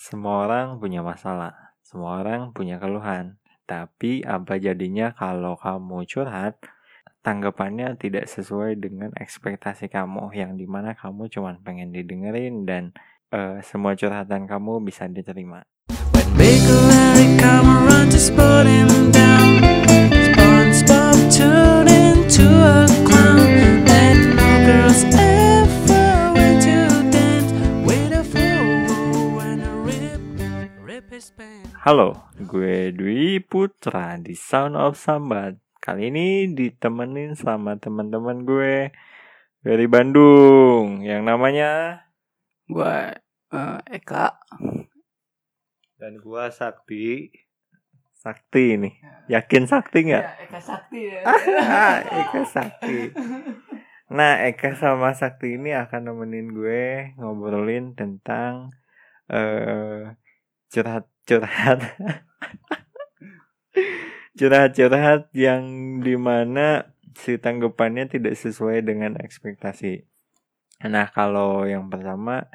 Semua orang punya masalah, semua orang punya keluhan. Tapi apa jadinya kalau kamu curhat, tanggapannya tidak sesuai dengan ekspektasi kamu, yang di mana kamu cuma pengen didengerin dan uh, semua curhatan kamu bisa diterima. Halo, gue Dwi Putra di Sound of Sambat. Kali ini ditemenin sama teman-teman gue dari Bandung yang namanya gue uh, Eka dan gue Sakti. Sakti ini, yakin Sakti nggak? Ya, Eka Sakti ya. Eka Sakti. Nah, Eka sama Sakti ini akan nemenin gue ngobrolin tentang uh, curhat curhat curhat-curhat yang di mana si tanggapannya tidak sesuai dengan ekspektasi. Nah kalau yang pertama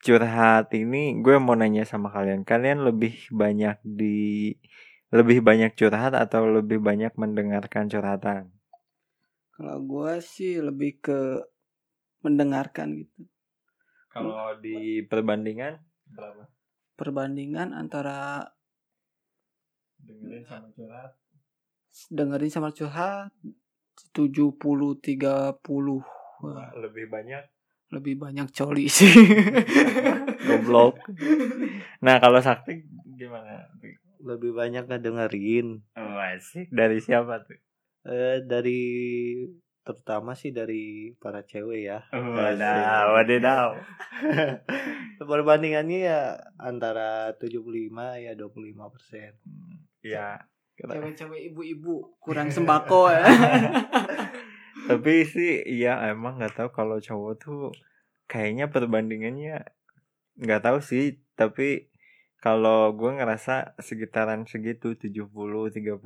curhat ini gue mau nanya sama kalian, kalian lebih banyak di lebih banyak curhat atau lebih banyak mendengarkan curhatan? Kalau gue sih lebih ke mendengarkan gitu. Kalau di perbandingan berapa? Perbandingan antara dengerin sama curhat. Dengerin sama curhat 70 30 Wah, lebih banyak. Lebih banyak coli sih. Goblok. Nah kalau sakti gimana? Lebih banyak ngedengerin. Oh, asik. Dari siapa tuh? Eh dari terutama sih dari para cewek ya. Wadaw, wadaw. Perbandingannya ya antara 75 ya 25 persen. Ya. Cewek-cewek ibu-ibu kurang sembako ya. Tapi sih ya emang nggak tahu kalau cowok tuh kayaknya perbandingannya nggak tahu sih tapi kalau gue ngerasa sekitaran segitu 70 30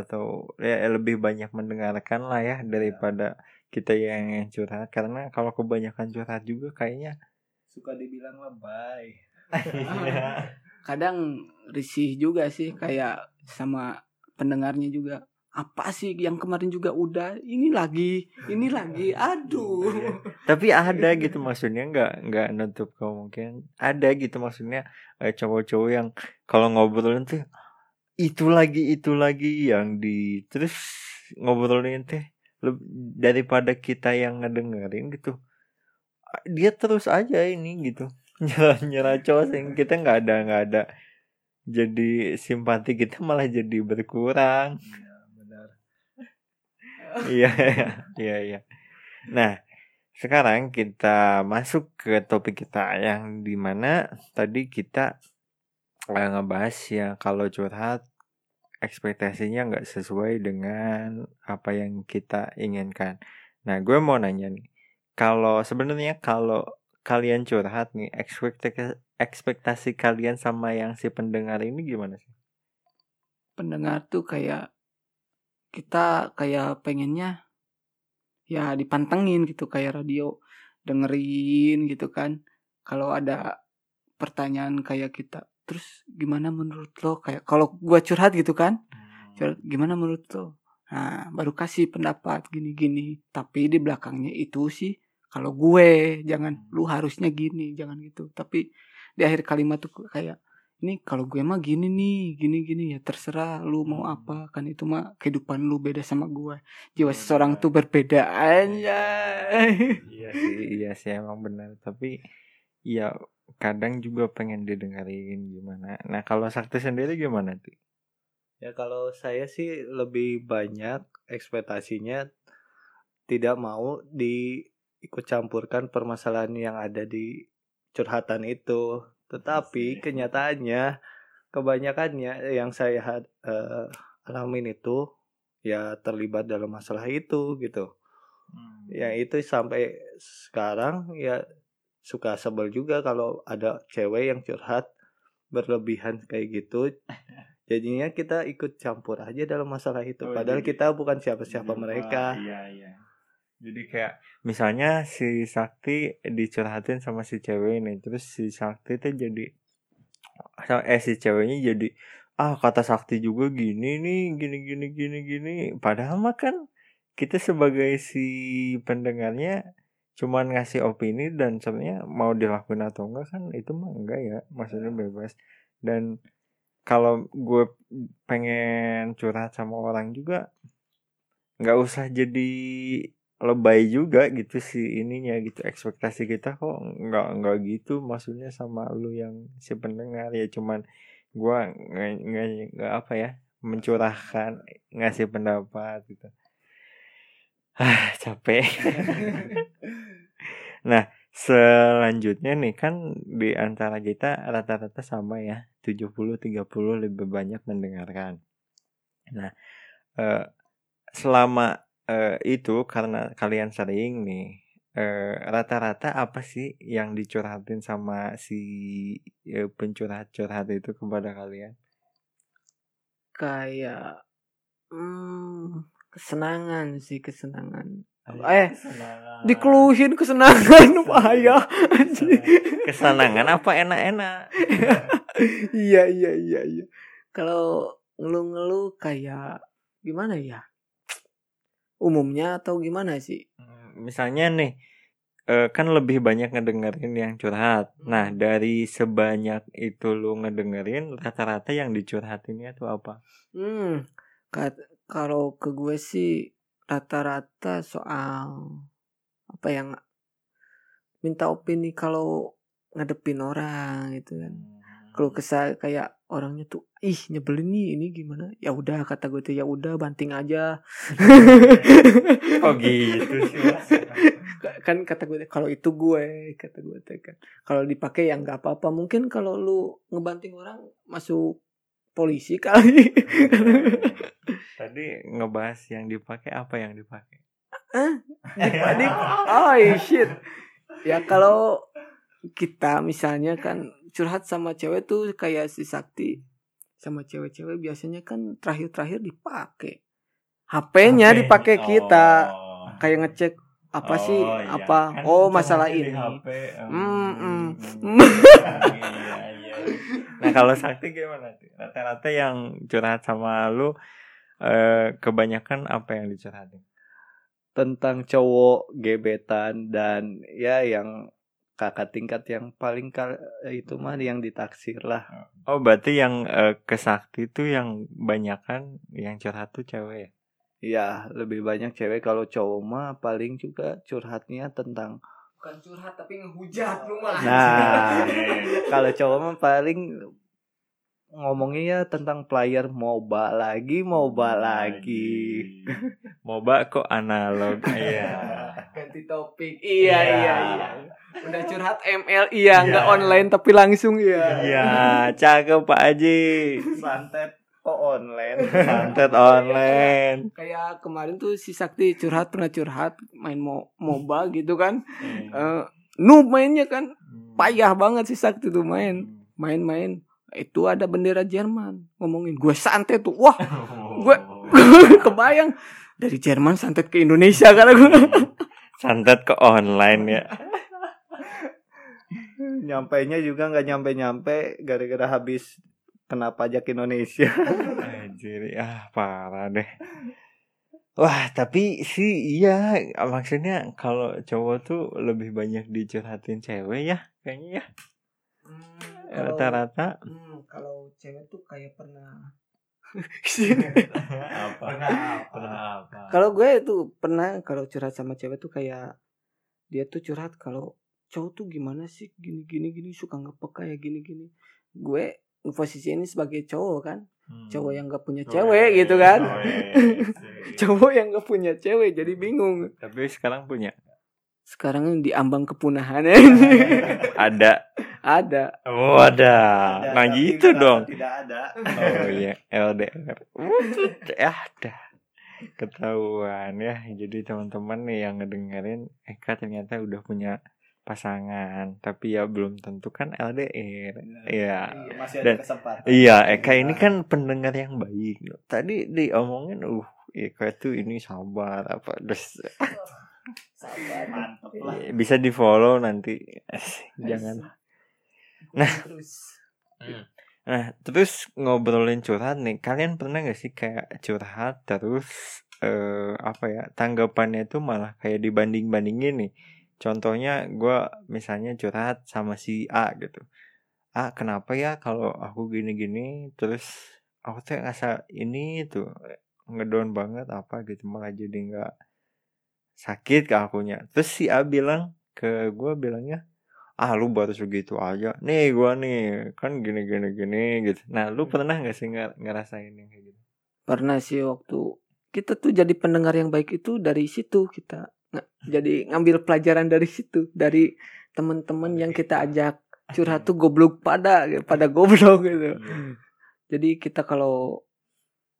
atau ya lebih banyak mendengarkan lah ya daripada kita yang curhat. Karena kalau kebanyakan curhat juga kayaknya suka dibilang lebay. Kadang risih juga sih kayak sama pendengarnya juga apa sih yang kemarin juga udah? Ini lagi ini lagi. Aduh. iya. tapi ada gitu maksudnya nggak nggak nutup kemungkinan. Ada gitu maksudnya eh, cowok-cowok yang kalau ngobrolin tuh itu lagi itu lagi yang di terus ngobrolin teh daripada kita yang ngedengerin gitu. Dia terus aja ini gitu nyerah nyerah cowok sing kita nggak ada nggak ada. Jadi simpati kita malah jadi berkurang iya iya iya nah sekarang kita masuk ke topik kita yang di mana tadi kita uh, ngebahas ya kalau curhat ekspektasinya nggak sesuai dengan apa yang kita inginkan. Nah, gue mau nanya nih, kalau sebenarnya kalau kalian curhat nih, ekspektasi ekspektasi kalian sama yang si pendengar ini gimana sih? Pendengar tuh kayak kita kayak pengennya ya dipantengin gitu kayak radio dengerin gitu kan. Kalau ada pertanyaan kayak kita terus gimana menurut lo? Kayak kalau gua curhat gitu kan hmm. curhat gimana menurut lo? Nah baru kasih pendapat gini-gini. Tapi di belakangnya itu sih kalau gue jangan lu harusnya gini jangan gitu. Tapi di akhir kalimat tuh kayak ini kalau gue mah gini nih gini gini ya terserah lu mau hmm. apa kan itu mah kehidupan lu beda sama gue. Jiwa oh, seseorang tuh berbeda aja iya sih iya sih emang benar. Tapi ya kadang juga pengen didengarin gimana. Nah kalau sakti sendiri gimana tuh ya kalau saya sih lebih banyak ekspektasinya tidak mau diikut campurkan permasalahan yang ada di curhatan itu tetapi kenyataannya kebanyakannya yang saya uh, alamin itu ya terlibat dalam masalah itu gitu. Hmm. Ya itu sampai sekarang ya suka sebel juga kalau ada cewek yang curhat berlebihan kayak gitu. Jadinya kita ikut campur aja dalam masalah itu. Oh, Padahal jadi, kita bukan siapa-siapa mereka. Iya, iya. Jadi kayak misalnya si Sakti dicurhatin sama si cewek ini, terus si Sakti tuh jadi eh si ceweknya jadi ah kata sakti juga gini nih gini gini gini gini. Padahal mah kan kita sebagai si pendengarnya cuman ngasih opini dan sebenarnya mau dilakuin atau enggak kan itu mah enggak ya maksudnya bebas. Dan kalau gue pengen curhat sama orang juga nggak usah jadi lebay juga gitu sih ininya gitu ekspektasi kita kok nggak nggak gitu maksudnya sama lu yang si pendengar. Ya cuman gua nggak nggak apa ya mencurahkan ngasih pendapat gitu. Ah capek. Nah selanjutnya nih kan di antara kita rata-rata sama ya 70-30 lebih banyak mendengarkan. Nah eh, selama eh, itu karena kalian sering nih eh, rata-rata apa sih yang dicurhatin sama si eh, pencurhat-curhat itu kepada kalian? Kayak hmm, kesenangan sih kesenangan. Eh dikeluhin kesenangan bahaya kesenangan apa enak-enak? Iya iya iya iya. Kalau ngeluh-ngeluh kayak gimana ya umumnya atau gimana sih? Misalnya nih eh, kan lebih banyak ngedengerin yang curhat. Nah dari sebanyak itu lu ngedengerin rata-rata yang dicurhatinnya tuh apa? Hmm kalau ke gue sih rata-rata soal apa yang minta opini kalau ngadepin orang gitu kan. Kalau kesal kayak orangnya tuh ih nyebelin nih ini gimana? Ya udah kata gue tuh ya udah banting aja. Oh gitu sih kan kata gue kalau itu gue kata gue tuh kan. Kalau dipakai ya nggak apa-apa mungkin kalau lu ngebanting orang masuk polisi kali. Tadi ngebahas yang dipakai apa yang dipakai? Di, di, oh shit. Ya kalau kita misalnya kan curhat sama cewek tuh kayak si Sakti sama cewek-cewek biasanya kan terakhir-terakhir dipakai HP-nya HP. dipakai kita Oh. kayak ngecek apa sih Oh, iya. apa Kan oh masalah ini HP, hmm. hmm. Iya, iya. nah kalau sakti gimana tuh? rata-rata yang curhat sama lu eh, kebanyakan apa yang dicurhatin tentang cowok gebetan dan ya yang kakak tingkat yang paling kal itu mah yang ditaksir lah. Oh berarti yang eh, ke sakti itu yang banyakan yang curhat tuh cewek ya? Ya lebih banyak cewek. Kalau cowok mah paling juga curhatnya tentang bukan curhat tapi ngehujat lu mah nah kalau cowok mah paling ngomongnya ya tentang player MOBA lagi MOBA lagi. moba kok analog? Iya. Ganti topik. Iya Iya. iya iya. Udah curhat ML iya nggak Iya. online tapi langsung ya iya cakep Pak Haji. Santet kok online? Santet online. Kayak kemarin tuh si Sakti curhat pernah curhat main mo MOBA gitu kan. Eh noob mainnya kan. Payah banget si Sakti tuh main. Main-main itu ada bendera Jerman. Ngomongin gue santet tuh. Wah gue kebayang. Dari Jerman santet ke Indonesia karena gue santet ke online ya. Nyampainya juga nggak nyampe nyampe gara-gara habis kena pajak Indonesia. Anjir, ah parah deh. Wah, tapi sih iya maksudnya kalau cowok tuh lebih banyak dicurhatin cewek ya, kayaknya ya. Rata-rata. Hmm, kalau cewek tuh kayak pernah apa? Pernah apa? kalau gue tuh pernah kalau curhat sama cewek tuh kayak dia tuh curhat kalau cowok tuh gimana sih gini gini gini suka nggak peka ya gini gini gue posisi ini sebagai cowok kan Hmm. cowok yang gak punya cewek iya, gitu iya. kan Oh, iya, iya. cowok yang gak punya cewek jadi bingung Tapi sekarang punya. Sekarang di ambang kepunahan ya. Ada. ada Oh, ada. Nah, gitu dong. tidak ada Oh iya, LDR. Ya, dah. Ketahuan ya. Jadi teman-teman nih yang ngedengerin Eka ternyata udah punya pasangan, tapi ya belum tentu kan LDR. Iya. masih Dan- ada kesempatan Iya, Eka ini kan pendengar yang baik. Tadi diomongin, uh, Eka tuh ini sabar apa, terus mantep lah bisa di follow nanti. Jangan. nah terus Nah, terus ngobrolin curhat nih, kalian pernah gak sih kayak curhat terus eh apa ya tanggapannya itu malah kayak dibanding bandingin nih. Contohnya gue misalnya curhat sama si A gitu. A kenapa ya kalau aku gini-gini terus aku tuh ngerasa ini tuh ngedown banget apa gitu malah jadi nggak sakit ke akunya. Terus si A bilang ke gue bilangnya ah lu baru segitu aja nih gua nih kan gini gini gini gitu nah lu pernah nggak sih nger- ngerasain yang kayak gitu Pernah sih waktu kita tuh jadi pendengar yang baik itu dari situ kita nggak jadi ngambil pelajaran dari situ dari teman-teman yang kita ajak curhat tuh goblok pada pada goblok gitu. Jadi kita kalau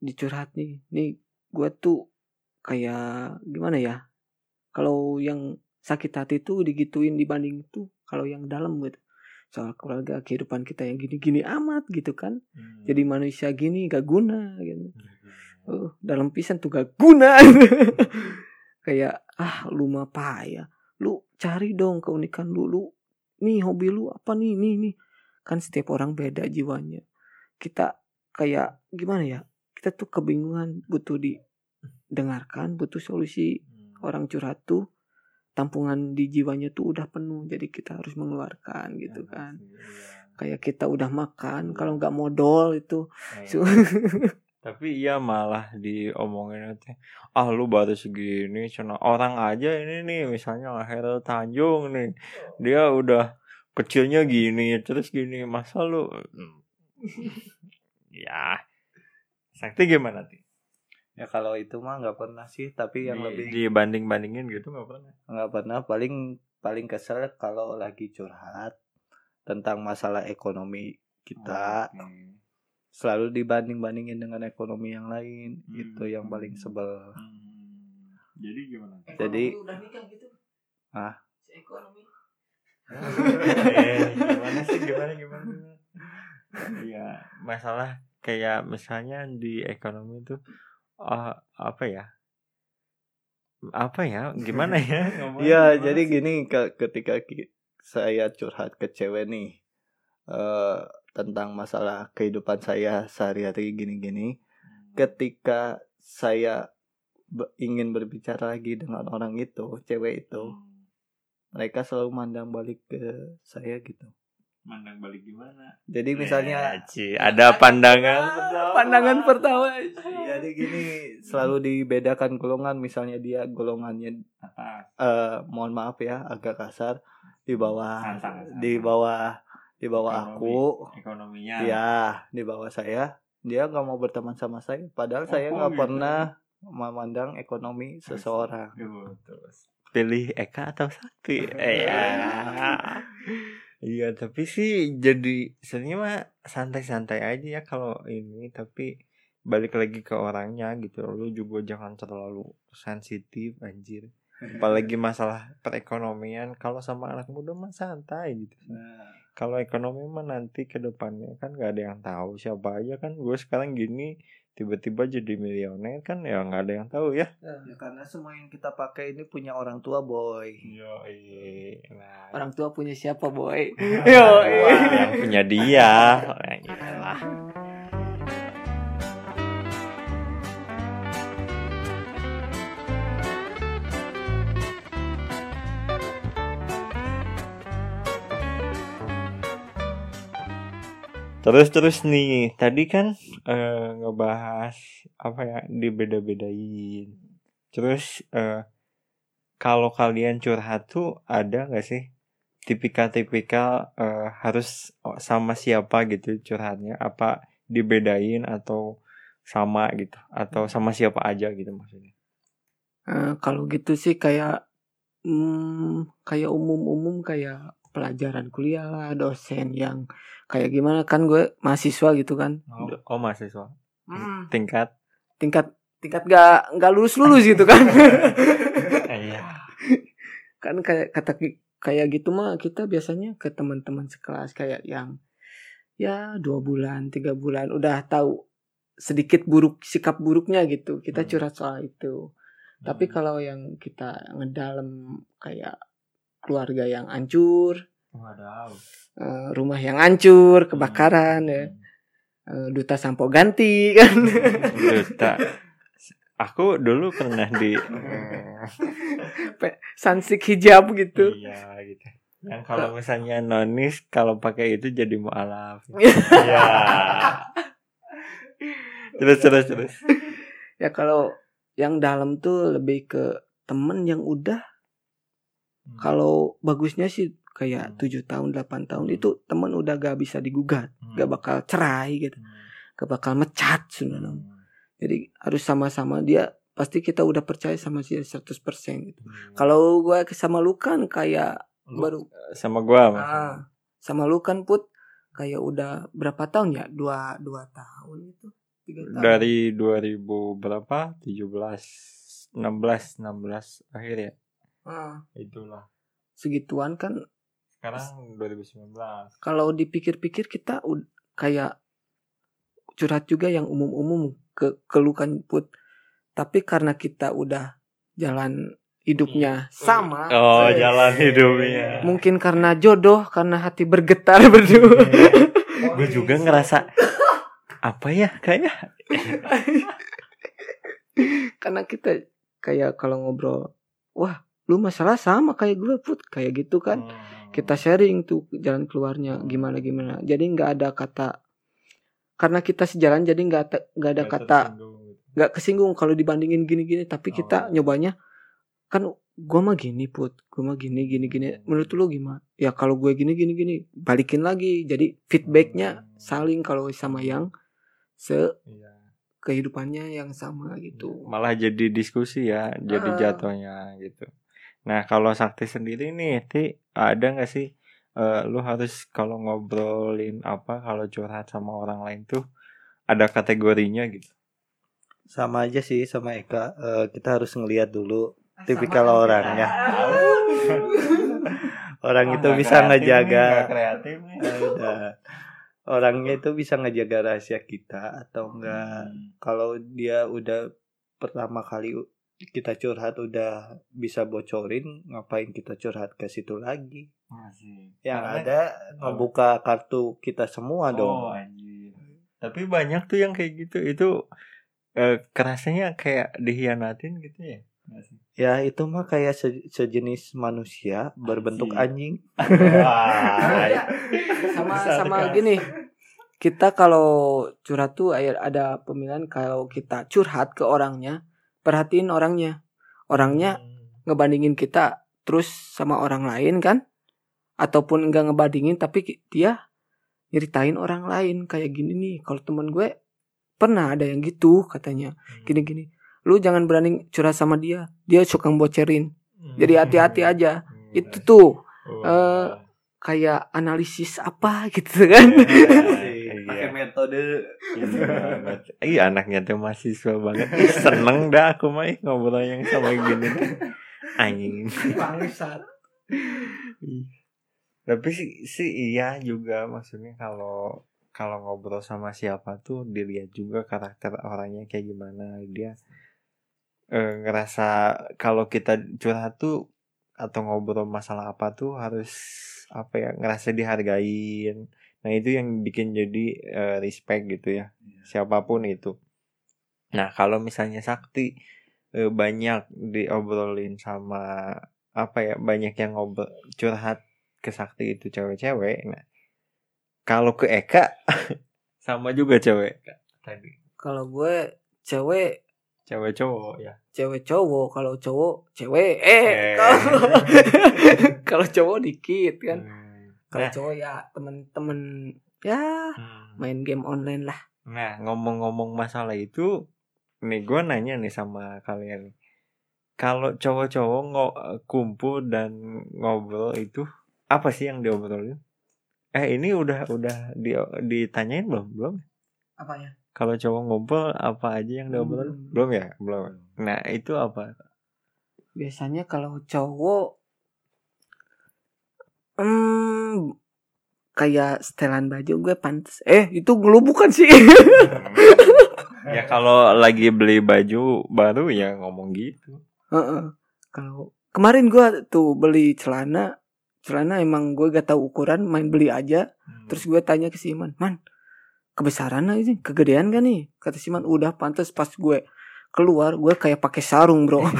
dicurhat nih, nih gua tuh kayak gimana ya? Kalau yang sakit hati tuh digituin dibanding tuh kalau yang dalam gitu. Soal keluarga kehidupan kita yang gini-gini amat gitu kan. Hmm. Jadi manusia gini gak guna gitu. Uh, dalam pisan tuh gak guna. kayak ah lu mah payah. Lu cari dong keunikan lu. Lu nih hobi lu apa nih nih nih. Kan setiap orang beda jiwanya. Kita kayak gimana ya? Kita tuh kebingungan butuh didengarkan, butuh solusi. Orang curhat tuh tampungan di jiwanya tuh udah penuh jadi kita harus mengeluarkan gitu kan. kayak kita udah makan kalau nggak modal itu. Su- tapi iya malah diomongin nanti ah lu baru segini cina orang aja ini nih misalnya Herel Tanjung nih dia udah kecilnya gini terus gini masa lu Hmm. ya sakti gimana ti Ya kalau itu mah nggak pernah sih, tapi yang Di- lebih dibanding bandingin gitu nggak pernah nggak pernah paling paling kesel kalau lagi curhat tentang masalah ekonomi kita Oke. selalu dibanding bandingin dengan ekonomi yang lain Hmm. itu yang paling sebel Hmm. jadi gimana Jadi- udah nikah gitu Ah. Si ekonomi Eh, gimana sih gimana gimana gimana Iya masalah kayak misalnya di ekonomi itu ah, apa ya? Apa ya? Gimana ya? Iya gimana jadi sih? gini ke- ketika saya curhat ke cewek nih eh tentang masalah kehidupan saya sehari-hari gini-gini ketika saya be- ingin berbicara lagi dengan orang itu cewek itu Hmm. mereka selalu mandang balik ke saya gitu mandang balik gimana? Jadi misalnya Eh, Ci, ada pandangan pertama. pandangan pertama jadi gini selalu dibedakan golongan. Misalnya dia golongannya atas eh mohon maaf ya agak kasar. Di bawah Santang, santang. di bawah di bawah Ekonomi. aku. ekonominya. Ya di bawah saya. Dia nggak mau berteman sama saya. Padahal Oh, saya nggak gitu? pernah memandang ekonomi seseorang. Terus pilih Eka atau Sakti? Eh, ya. Iya tapi sih jadi sebenarnya mah santai-santai aja ya kalau ini tapi balik lagi ke orangnya gitu. Lu juga jangan terlalu sensitif anjir. Apalagi masalah perekonomian kalau sama anak muda mah santai gitu. Kalau ekonomi mah nanti ke depannya kan gak ada yang tahu siapa aja kan. Gue sekarang gini tiba-tiba jadi miliuner kan ya nggak ada yang tahu ya. Ya karena semua yang kita pakai ini punya orang tua boy. Yo, nah, orang tua punya siapa boy? Wah, yang punya dia. Nah, iyalah. Terus terus nih tadi kan eh, ngebahas apa ya dibeda-bedain. Terus eh, kalau kalian curhat tuh ada nggak sih tipikal-tipikal eh, harus sama siapa gitu curhatnya? Apa dibedain atau sama gitu? Atau sama siapa aja gitu maksudnya? Eh, kalau gitu sih kayak hmm, kayak umum-umum kayak pelajaran kuliah lah dosen yang kayak gimana. Kan gue mahasiswa gitu kan. Oh, oh mahasiswa? Hmm, tingkat? Tingkat tingkat gak nggak lulus lulus gitu kan. Iya. Kan kayak kata kayak gitu mah kita biasanya ke teman-teman sekelas kayak yang ya dua bulan tiga bulan. Udah tahu sedikit buruk sikap buruknya gitu. Kita Hmm. curhat soal itu. Tapi kalau yang kita ngedalem kayak keluarga yang hancur. Eh, rumah yang hancur kebakaran ya Eh, duta sampo ganti kan Duta. Aku dulu pernah di sansik hijab gitu Iya gitu. Yang kalau misalnya nonis kalau pakai itu jadi mualaf. Iya. terus terus terus. ya kalau yang dalam tuh lebih ke temen yang udah kalau bagusnya sih kayak Hmm. tujuh tahun 8 tahun itu temen udah gak bisa digugat Hmm. gak bakal cerai gitu gak bakal mecat sebenarnya Hmm. jadi harus sama-sama dia pasti kita udah percaya sama dia 100% gitu Hmm. kalau gue sama lu kan kayak Lu baru sama gua Mas. ah, sama lu kan put kayak udah berapa tahun ya dua dua tahun itu tahun Dari 2000 berapa? 17 16 16 akhir ya. Ah, Itulah. segituan kan Sekarang 2019. kalau dipikir-pikir kita kayak curhat juga yang umum-umum ke kelukan put tapi karena kita udah jalan hidupnya sama Oh, eh, jalan hidupnya. mungkin karena jodoh karena hati bergetar berdua gue juga ngerasa apa ya kayak karena kita kayak kalau ngobrol wah lu masalah sama kayak gue put. Kayak gitu kan. Kita sharing tuh jalan keluarnya gimana gimana. Jadi nggak ada kata karena kita sejalan jadi nggak ada- nggak ada kata nggak kesinggung kalau dibandingin gini-gini. Tapi kita Oh. nyobanya kan gua mah gini put. Gua mah gini gini gini. Menurut lu gimana? Ya kalau gue gini gini gini balikin lagi. Jadi feedbacknya Hmm. saling kalau sama yang se Iya. kehidupannya yang sama gitu. Malah jadi diskusi ya jadi jatuhnya gitu nah kalau sakti sendiri nih ti ada nggak sih eh, lu harus kalau ngobrolin apa kalau curhat sama orang lain tuh ada kategorinya gitu Sama aja sih sama Eka. Eh, kita harus ngelihat dulu tipikal orangnya. Orang itu bisa ngejaga kreatif nih Ada. orangnya itu bisa ngejaga rahasia kita atau enggak. Kalau dia udah pertama kali kita curhat udah bisa bocorin, ngapain kita curhat ke situ lagi? Masih. Yang Karena- ada ngebuka kartu kita semua Oh, dong. anjir. Tapi banyak tuh yang kayak gitu. Itu eh, kerasanya kayak dihianatin gitu ya. Nggak sih? Ya itu mah kayak se- sejenis manusia berbentuk Anjing. anjing. Wah, sama sama gini kita kalau curhat tuh ada pemilihan kalau kita curhat ke orangnya perhatiin orangnya. Orangnya ngebandingin kita terus sama orang lain kan? Ataupun enggak ngebandingin tapi dia nyeritain orang lain. Kayak gini nih kalau teman gue pernah ada yang gitu katanya. Gini-gini lu jangan berani curhat sama dia dia suka bocerin jadi hati-hati aja. Itu tuh eh, kayak analisis apa gitu kan? Pakai metode. Iya anaknya tuh mahasiswa banget. Ih, Seneng dah aku mah ngobrol yang sama gini. Anjing. Bangsat. Tapi sih, sih iya juga maksudnya kalau kalau ngobrol sama siapa tuh dilihat juga karakter orangnya kayak gimana. Dia eh, ngerasa kalau kita curhat tuh atau ngobrol masalah apa tuh harus apa ya ngerasa dihargain nah itu yang bikin jadi eh, respect gitu ya. Siapa pun itu. Nah kalau misalnya sakti eh, banyak diobrolin sama apa ya banyak yang ngobrol curhat ke sakti itu cewek-cewek nah kalau ke Eka sama juga cewek. Tadi. Kalau gue cewek. Cewek cowok ya. Cewek cowok kalau cowok cewek. Eh Eh. kalau kalau cowok dikit kan. Hmm. Kalau Nah, cowok ya temen-temen ya hmm. main game online lah Nah, ngomong-ngomong masalah itu, nih gue nanya nih sama kalian. Kalau cowok-cowok ngo- kumpul dan ngobrol itu apa sih yang diobrolin? Eh, ini udah udah di, ditanyain belum? Belum. apa ya Kalau cowok ngumpul apa aja yang diobrolin? Hmm. Belum ya? Belum. Nah, itu apa? biasanya kalau cowok hmm kayak setelan baju gue pantas eh itu lu bukan sih ya kalau lagi beli baju baru ya ngomong gitu. Heeh. kalau kemarin gue tuh beli celana celana emang gue gak tahu ukuran main beli aja Hmm. terus gue tanya ke si Iman man kebesaran ini kegedean gak nih kata si Iman udah pantas pas gue keluar gue kayak pakai sarung bro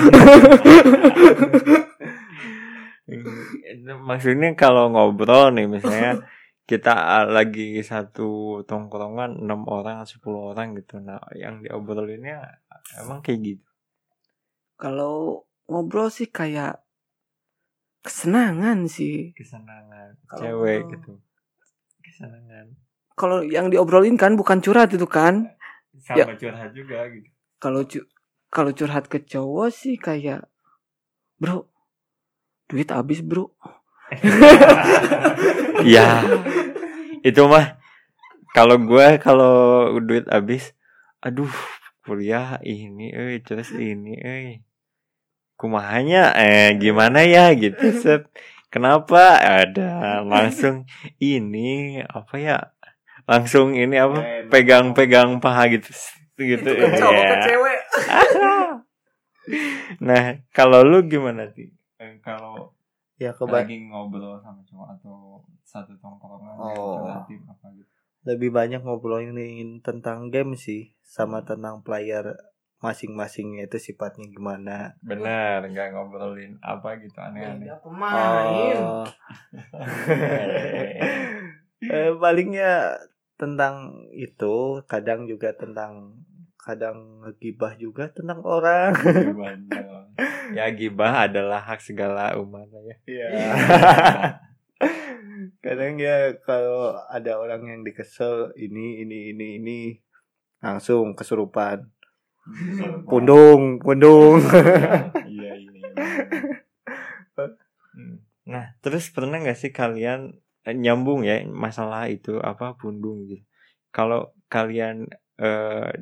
maksudnya kalau ngobrol nih misalnya kita uh, lagi satu tongkrongan enam orang sepuluh orang gitu. Nah yang diobrolinnya emang kayak gitu? Kalau ngobrol sih kayak kesenangan sih. Kesenangan. Kalau cewek ngobrol. gitu. Kesenangan. Kalau yang diobrolin kan bukan curhat itu kan? Sama curhat juga gitu. Kalau cu- kalau curhat ke cowok sih kayak bro duit habis bro. Ya itu mah kalau gue kalau duit habis aduh kuliah ini eh terus ini eh. Kumahanya eh gimana ya gitu set. Kenapa? Ada langsung ini apa ya langsung ini apa pegang-pegang paha gitu gitu itu ya. cewek. Nah kalau lu gimana sih Eh, kalau ya keba lagi ngobrol sama cowok atau satu tongkrongan yang Oh. relatif apa gitu lebih banyak ngobrolin tentang game sih sama tentang player masing-masingnya itu sifatnya gimana. benar nggak ngobrolin apa gitu aneh-aneh Beda pemain Oh. eh, palingnya tentang itu, kadang juga tentang kadang gibah juga tentang orang. Gimana? ya gibah adalah hak segala umat ya Iya. kadang ya kalau ada orang yang dikesel ini ini ini ini langsung kesurupan. Pundung, pundung. iya iya iya. Hmm. nah terus pernah nggak sih kalian eh, nyambung ya masalah itu apa pundung gitu kalau kalian eh,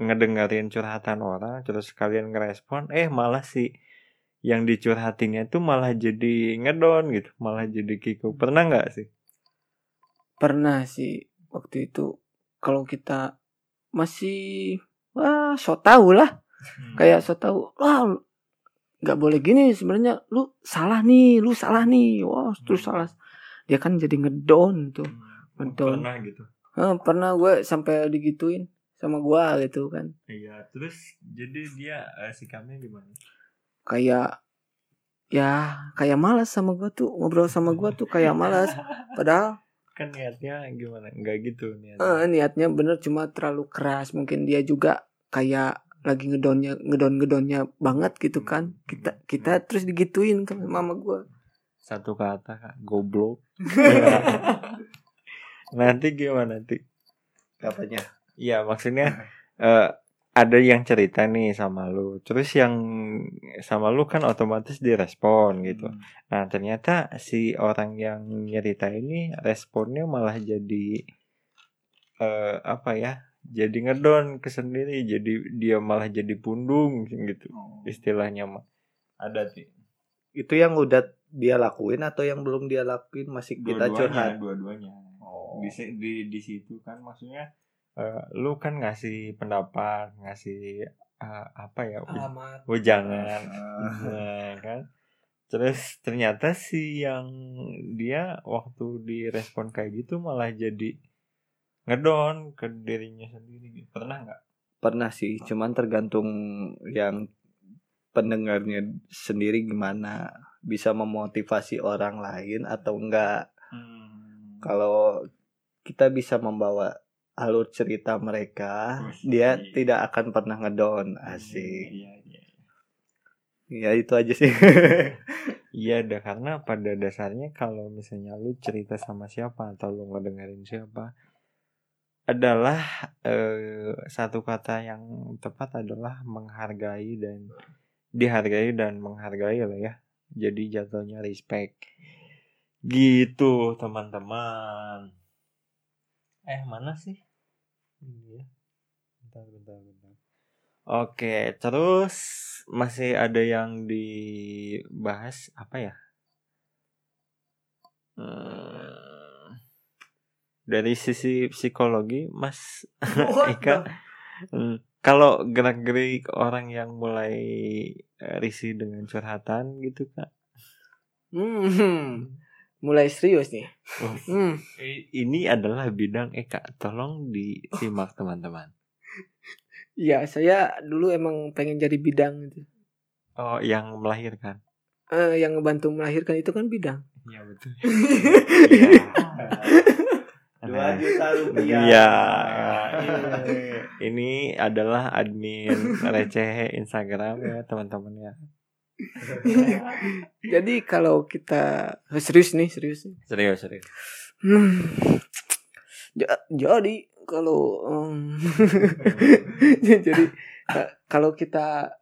ngedengerin curhatan orang terus kalian ngerespon eh malah sih yang dicurhatinnya tuh malah jadi ngedon gitu. Malah jadi kiko pernah nggak sih? Pernah sih. Waktu itu kalau kita masih wah so tau lah. Kayak so tau wah nggak boleh gini sebenarnya. Lu salah nih lu salah nih. Wah terus Hmm. salah. Dia kan jadi ngedon tuh. Hmm, Betul. pernah gitu. Eh, pernah gue sampai digituin sama gua gitu kan. Iya terus jadi dia eh, sikapnya gimana? Kayak ya kayak malas sama gua tuh. Ngobrol sama gua tuh kayak malas padahal kan niatnya gimana? Nggak gitu niatnya. Niatnya bener cuma terlalu keras. Mungkin dia juga kayak lagi ngedonnya ngedon ngedonnya banget gitu kan. kita kita terus digituin kan sama mama gua. Satu kata Kak, goblok. Nanti gimana nanti Apanya? Iya maksudnya eh, ada yang cerita nih sama lu. Terus yang sama lu kan otomatis direspon gitu. Hmm. nah ternyata si orang yang nyerita ini responnya malah jadi eh, apa ya jadi ngedon ke sendiri jadi dia malah jadi pundung gitu istilahnya mah. Ada sih. Itu yang udah dia lakuin atau yang belum dia lakuin? Masih kita curhat? dua-duanya. Oh. di di di situ kan maksudnya eh, lu kan ngasih pendapat ngasih eh, apa ya alamat. ujangan. Ah. nah, kan? Terus ternyata si yang dia waktu direspon kayak gitu malah jadi ngedon ke dirinya sendiri pernah nggak? Pernah sih, cuman tergantung yang pendengarnya sendiri gimana. Bisa memotivasi orang lain atau enggak. Hmm. Kalau kita bisa membawa alur cerita mereka, Wih, dia tidak akan pernah ngedon. Asik. iya iya Ya itu aja sih. Iya dah karena pada dasarnya kalau misalnya lu cerita sama siapa atau lu ngedengerin siapa adalah eh, satu kata yang tepat adalah menghargai dan dihargai dan menghargai lah ya. Jadi jatuhnya respect. Gitu teman-teman. Eh mana sih? Ini ya. Bentar bentar bentar. Oke, terus masih ada yang dibahas apa ya? Hmm, dari sisi psikologi, Mas Eka, hmm, kalau gerak-gerik orang yang mulai eh, risih dengan curhatan gitu kak, Hmm. Mulai serius nih. Oh. Hmm. Ini adalah bidang Eka. Tolong disimak teman-teman. Iya, saya dulu emang pengen jadi bidang gitu. Oh, yang melahirkan. Eh, yang ngebantu melahirkan itu kan bidang. Iya betul. Iya. Dua juta rupiah. Iya. Ini adalah admin receh Instagram ya teman-teman ya. Jadi kalau kita eh, serius nih, serius nih. Serius serius. Hmm. Ja- jadi kalau jadi ka- kalau kita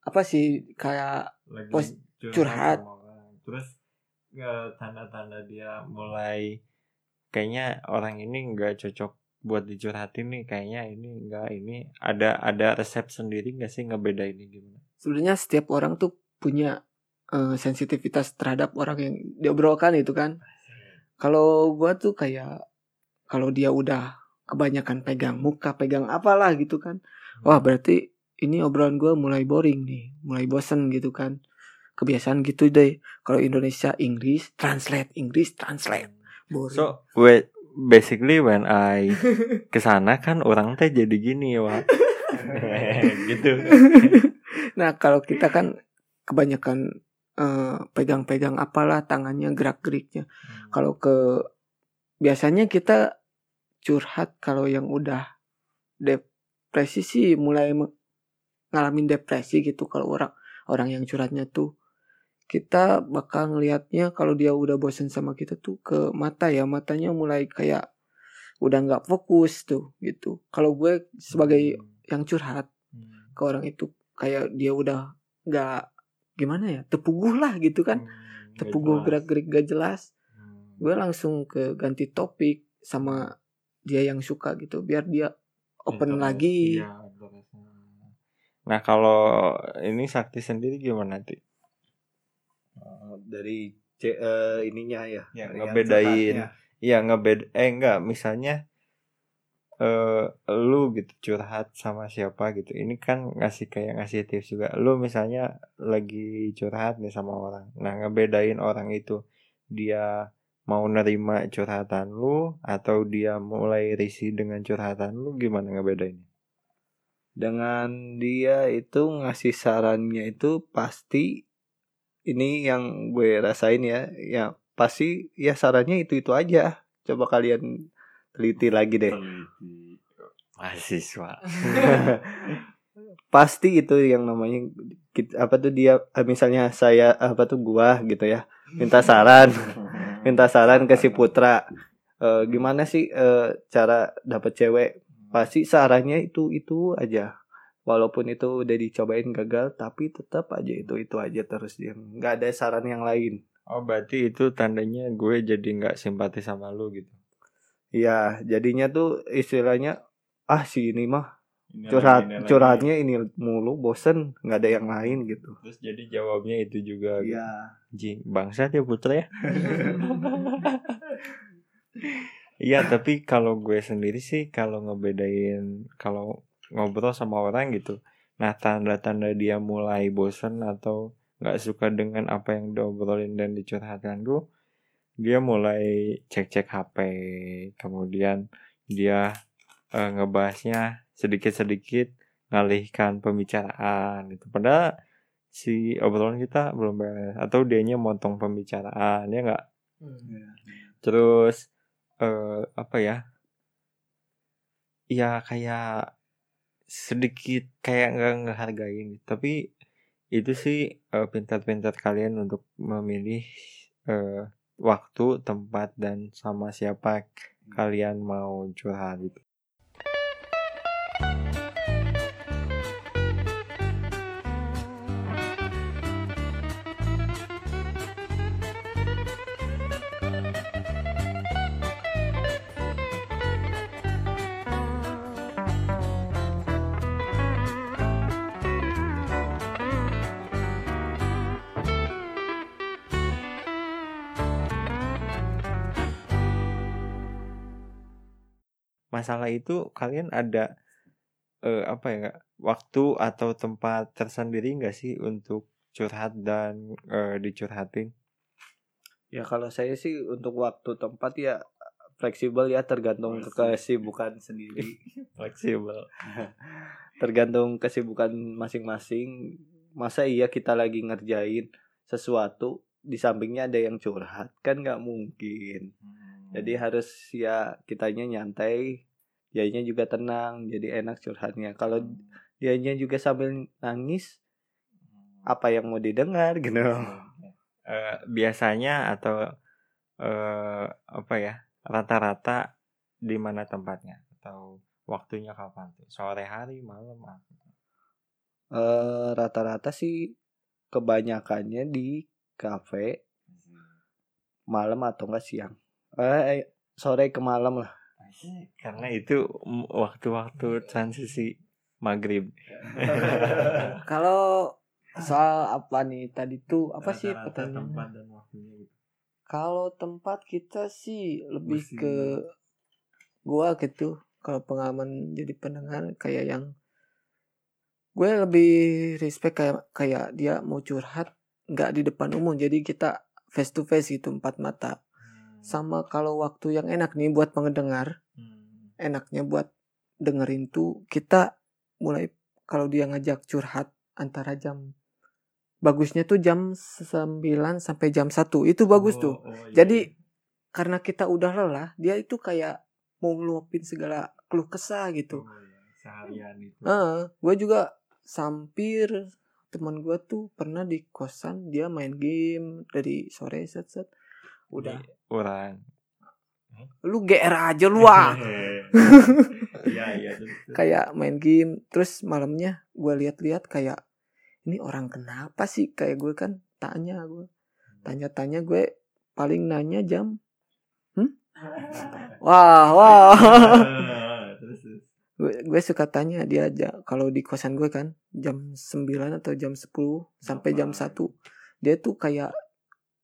apa sih kayak Lagi Pos- curhat. orang. Terus nggak tanda-tanda dia mulai kayaknya orang ini nggak cocok buat dicurhatin nih kayaknya ini enggak ini ada ada resep sendiri nggak sih ngebedain ini gimana? Sebenarnya setiap orang tuh punya eh, sensitivitas terhadap orang yang diobrolkan itu kan. Kalau gua tuh kayak kalau dia udah kebanyakan pegang muka, pegang apalah gitu kan. Wah, berarti ini obrolan gua mulai boring nih, mulai bosen gitu kan. Kebiasaan gitu deh. Kalau Indonesia Inggris, translate Inggris, translate. Boring. So, we, basically when I ke sana kan orang teh jadi gini wah. gitu. Nah, kalau kita kan kebanyakan eh, pegang-pegang apalah tangannya gerak-geriknya. Kalau ke biasanya kita curhat kalau yang udah depresi sih mulai ngalamin depresi gitu. Kalau orang orang yang curhatnya tuh kita bakal ngelihatnya kalau dia udah bosen sama kita tuh ke mata ya. Matanya mulai kayak udah nggak fokus tuh gitu. Kalau gue sebagai yang curhat Hmm. ke orang itu kayak dia udah nggak gimana ya tepuguh lah gitu kan Hmm, tepuguh gerak gerik gak jelas Hmm. gue langsung ke ganti topik sama dia yang suka gitu biar dia open Interest, lagi iya, interest. Nah kalau ini sakti sendiri gimana nanti? Eh, dari C- eh, ininya ya. Ya, yang ngebedain. Iya ngebed eh enggak misalnya eh lu gitu curhat sama siapa gitu. Ini kan ngasih kayak ngasih tips juga. Lu misalnya lagi curhat nih sama orang. Nah, ngebedain orang itu dia mau nerima curhatan lu atau dia mulai risih dengan curhatan lu gimana ngebedain? Dengan dia itu ngasih sarannya itu pasti ini yang gue rasain ya, ya pasti ya sarannya itu itu aja. Coba kalian teliti lagi deh. Mahasiswa. pasti itu yang namanya apa tuh dia eh, misalnya saya apa tuh gua gitu ya minta saran. Minta saran ke si Putra. Eh, gimana sih eh, cara dapet cewek? Pasti sarannya itu itu aja. Walaupun itu udah dicobain gagal tapi tetap aja itu itu aja terus dia. Nggak ada saran yang lain. Oh berarti itu tandanya gue jadi nggak simpati sama lu gitu. Ya jadinya tuh istilahnya ah si ini mah Ini curhat ini curhatnya ini mulu bosen nggak ada yang lain gitu Terus jadi jawabnya itu juga. gitu. ya Jing, bangsat ya putra ya. Iya tapi kalau gue sendiri sih kalau ngebedain kalau ngobrol sama orang gitu. Nah tanda-tanda dia mulai bosen atau nggak suka dengan apa yang diobrolin dan dicurhatkan gue, dia mulai cek-cek HP, kemudian dia eh, ngebahasnya sedikit-sedikit ngalihkan pembicaraan itu. Padahal si obrolan kita belum beres atau dianya motong pembicaraan ya nggak? Terus eh apa ya? Ya kayak sedikit kayak nggak ngehargain tapi itu sih eh, pintar-pintar kalian untuk memilih eh, waktu tempat dan sama siapa kalian mau curhat gitu masalah itu kalian ada eh, apa ya nggak waktu atau tempat tersendiri nggak sih untuk curhat dan eh, dicurhatin Ya kalau saya sih untuk waktu tempat ya fleksibel ya tergantung kesibukan sendiri. fleksibel tergantung kesibukan masing-masing. Masa iya kita lagi ngerjain sesuatu di sampingnya ada yang curhat kan nggak mungkin. Jadi harus ya kitanya nyantai, dianya juga tenang, jadi enak curhatnya. Kalau dianya juga sambil nangis, apa yang mau didengar gitu. Eh, biasanya atau eh, apa ya rata-rata di mana tempatnya atau waktunya kapan tuh sore hari malam apa? Eh, rata-rata sih kebanyakannya di kafe malam atau enggak siang. Eh sore ke malam lah. karena itu waktu-waktu transisi maghrib Kalau soal apa nih tadi tuh apa sih tempat dan waktunya gitu. Kalau tempat kita sih lebih Masih- ke gua gitu. Kalau pengalaman jadi pendengar kayak yang gue lebih respect kayak kayak dia mau curhat nggak di depan umum jadi kita face to face gitu empat mata. Sama kalau waktu yang enak nih buat pendengar Hmm. enaknya buat dengerin tuh kita mulai kalau dia ngajak curhat antara jam bagusnya tuh jam 9 sampai jam 1 itu bagus Oh, tuh. oh, iya, Jadi, iya. karena kita udah lelah dia itu kayak mau ngeluapin segala keluh kesah gitu. Oh, iya. seharian itu. Gue juga sampir. Teman gue tuh pernah di kosan dia main game dari sore set set udah. Di orang lu GR aja lu ah. Iya iya. Terus, terus. kayak main game terus malamnya gue lihat-lihat kayak ini orang kenapa sih? Kayak gue kan tanya gue tanya-tanya gue paling nanya jam hmm? wah wah. Gue, gue suka tanya dia aja. Kalau di kosan gue kan jam 9 atau jam 10 sampai jam 1 Ngapain? dia tuh kayak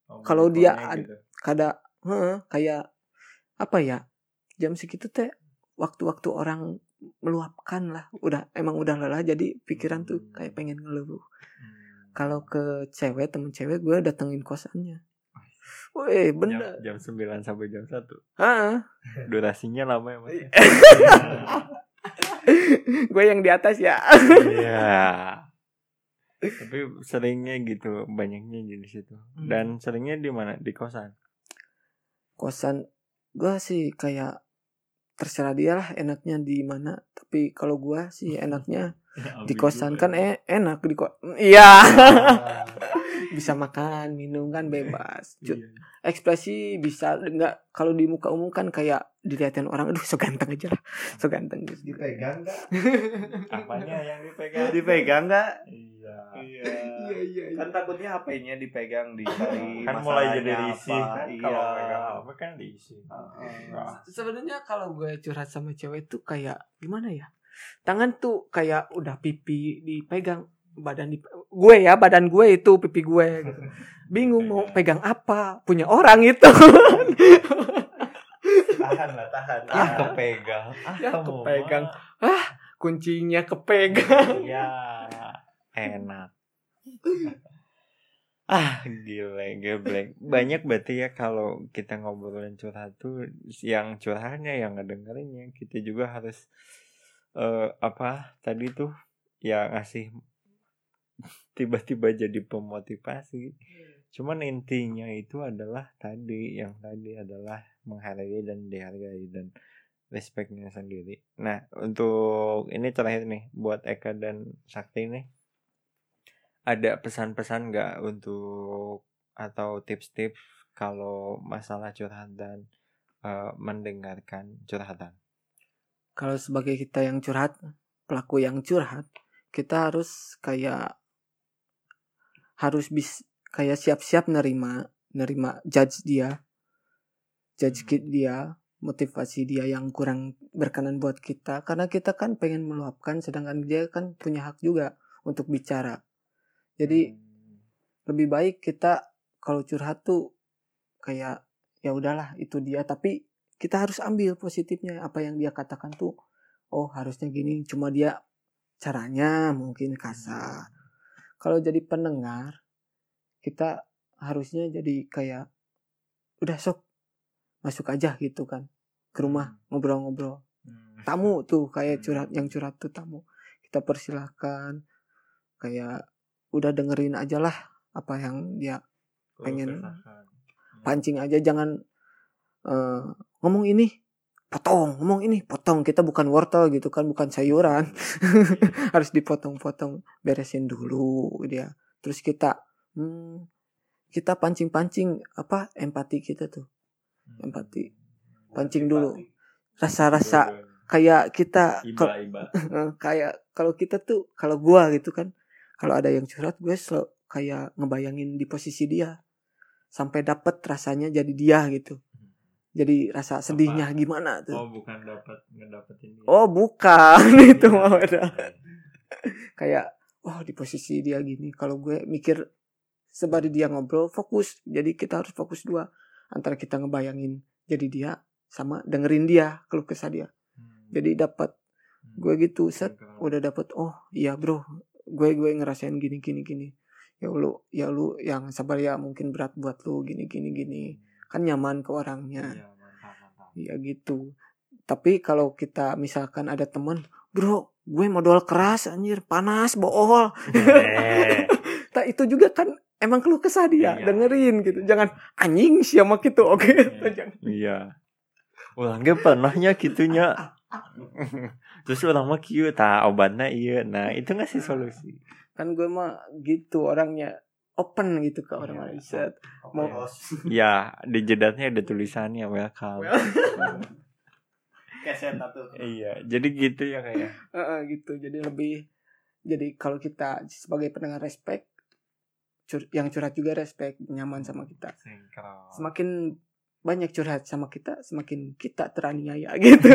Oh, Kalau dia gitu. Kada heeh, kayak apa ya jam segitu teh waktu-waktu orang meluapkan lah udah emang udah lelah jadi pikiran tuh kayak pengen ngeluh Hmm. kalau ke cewek temen cewek gue datengin kosannya Wih bener jam, jam 9 sampai jam 1 Heeh. durasinya lama ya mas gue yang di atas ya Iya. Tapi seringnya gitu, banyaknya di situ. Hmm. Dan seringnya di mana? Di kosan. Kosan gue sih kayak terserah dia lah enaknya di mana. Tapi kalau gue sih enaknya di kosan. kan eh, enak di kos iya bisa makan minum kan bebas Iya. ekspresi bisa nggak kalau di muka umum kan kayak dilihatin orang aduh so ganteng aja lah so ganteng gitu Dipegang nggak? Apanya yang dipegang? Dipegang nggak? Iya. Iya. iya Kan takutnya HP-nya dipegang dicari Kan mulai jadi risih apa. kan Iya. kalau pegang apa kan diisi. Heeh. Nah, sebenarnya kalau gue curhat sama cewek tuh kayak gimana ya tangan tuh kayak udah pipi dipegang badan di gue ya badan gue itu pipi gue gitu. bingung mau pegang apa punya orang itu Tahan lah, tahan. Ah, kepegang. Ah, Ya, kepegang. mah. kuncinya kepegang Ya, enak. ah, gile, geblek. Banyak berarti ya kalau kita ngobrolin curhat tuh yang curhatnya yang ngedengerinnya kita juga harus eh apa tadi tuh ya ngasih tiba-tiba jadi pemotivasi. Cuman intinya itu adalah tadi yang tadi adalah menghargai dan dihargai dan respectnya sendiri. Nah untuk ini terakhir nih buat Eka dan Sakti nih ada pesan-pesan nggak untuk atau tips-tips kalau masalah curhat dan eh, mendengarkan curhatan? kalau sebagai kita yang curhat pelaku yang curhat kita harus kayak harus bis kayak siap-siap nerima nerima judge dia. Judge Hmm. kit dia motivasi dia yang kurang berkenan buat kita. Karena kita kan pengen meluapkan sedangkan dia kan punya hak juga untuk bicara. Jadi Hmm. lebih baik kita kalau curhat tuh kayak ya udahlah itu dia. Tapi kita harus ambil positifnya. Apa yang dia katakan tuh oh harusnya gini. Cuma dia caranya mungkin kasar kalau jadi pendengar kita harusnya jadi kayak udah sok. Masuk aja gitu kan. Ke rumah ngobrol-ngobrol. Hmm. tamu tuh kayak Hmm. curhat yang curhat tuh tamu. Kita persilahkan kayak udah dengerin aja lah apa yang dia pengen. pancing aja jangan eh, ngomong ini potong ngomong ini potong. Kita bukan wortel gitu kan bukan sayuran. Harus dipotong-potong beresin dulu dia. Terus kita hmm, kita pancing-pancing apa empati kita tuh. Empati. Pancing dulu. Rasa-rasa kayak kita iba iba. Eh, kayak kalau kita tuh kalau gua gitu kan kalau ada yang curhat gue selalu kayak ngebayangin di posisi dia. Sampai dapet rasanya jadi dia gitu jadi rasa sedihnya gimana tuh? Oh bukan dapat ngedapetin dia. oh bukan. Itu mah udah. kayak oh di posisi dia gini. Kalau gue mikir sebari dia ngobrol fokus. Jadi kita harus fokus dua. Antara kita ngebayangin jadi dia sama dengerin dia keluh kesah dia. Hmm. jadi dapat gue gitu set Sinkron. udah dapet oh iya bro. Gue gue ngerasain gini gini gini. Ya lu ya lu yang sabar ya mungkin berat buat lu gini gini gini kan nyaman ke orangnya. Iya, ya gitu. Tapi kalau kita misalkan ada temen bro gue modal keras anjir panas bool Eh, tak itu juga kan emang keluh kesah dia Iya. dengerin gitu. Jangan anjing siapa gitu oke. Jangan. iya. Ulang ge pernahnya gitunya. Terus orang mah kieu tah obatnya iya. Nah itu ngasih solusi? Kan gue mah gitu orangnya open gitu ke orang Iya. lain set mau ya di jedatnya ada tulisannya welcome. Keset tuh iya jadi gitu ya kayak Heeh, gitu. Jadi lebih jadi kalau kita sebagai pendengar respect cur- yang curhat juga respect nyaman sama kita. Sinkron. Semakin banyak curhat sama kita semakin kita teraniaya gitu.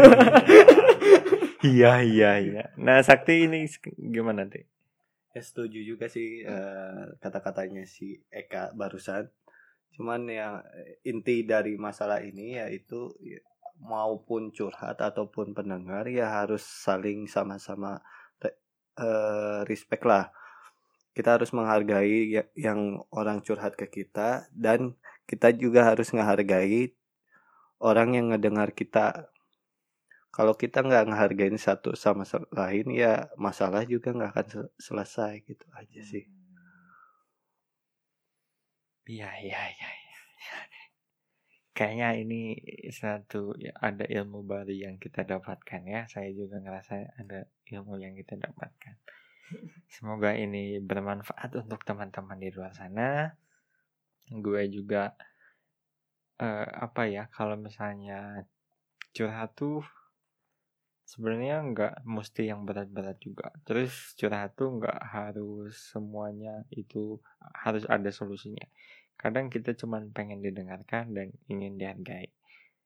Iya iya iya. Nah sakti ini gimana teh ya setuju juga sih eh, kata-katanya si Eka barusan. Cuman yang eh, inti dari masalah ini yaitu ya, maupun curhat ataupun pendengar ya harus saling sama-sama eh, respect lah. Kita harus menghargai ya- yang orang curhat ke kita dan kita juga harus menghargai orang yang ngedengar kita kalau kita nggak ngehargain satu sama lain ya masalah juga nggak akan se- selesai gitu aja sih Iya iya iya. iya. Kayaknya ini satu ya, ada ilmu baru yang kita dapatkan ya. Saya juga ngerasa ada ilmu yang kita dapatkan. Semoga ini bermanfaat untuk teman-teman di luar sana. Gue juga eh, apa ya kalau misalnya curhat tuh sebenarnya nggak mesti yang berat-berat juga. Terus curhat tuh nggak harus semuanya itu harus ada solusinya kadang kita cuman pengen didengarkan dan ingin dihargai.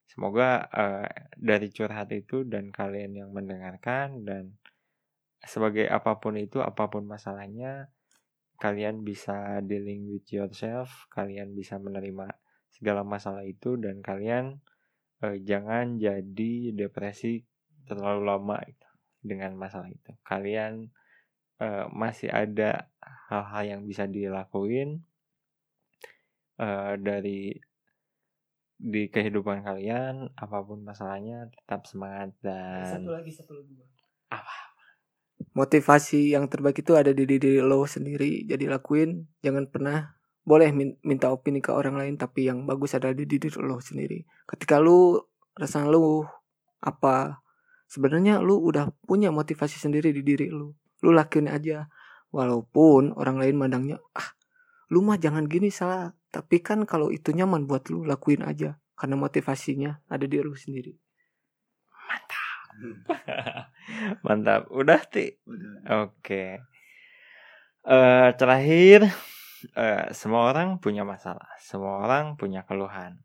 Semoga eh, dari curhat itu dan kalian yang mendengarkan dan sebagai apa pun itu, apa pun masalahnya, kalian bisa dealing with yourself, kalian bisa menerima segala masalah itu dan kalian eh, jangan jadi depresi terlalu lama itu dengan masalah itu. Kalian eh, masih ada hal-hal yang bisa dilakuin eh, dari di kehidupan kalian apa pun masalahnya tetap semangat dan lagi satu lagi Apa? motivasi yang terbaik itu ada di diri lo sendiri jadi lakuin jangan pernah boleh min- minta opini ke orang lain tapi yang bagus ada di diri lo sendiri ketika lu rasa lu apa sebenarnya lu udah punya motivasi sendiri di diri lu. Lu lakuin aja. Walaupun orang lain mandangnya ah lu mah jangan gini salah. Tapi kan kalau itu nyaman buat lu lakuin aja. Karena motivasinya ada di lu sendiri. Mantap. Udah ti? Oke. Eh terakhir eh, semua orang punya masalah. Semua orang punya keluhan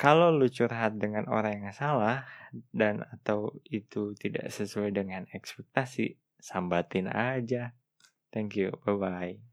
kalau lu curhat dengan orang yang salah dan atau itu tidak sesuai dengan ekspektasi sambatin aja. Thank you. Bye bye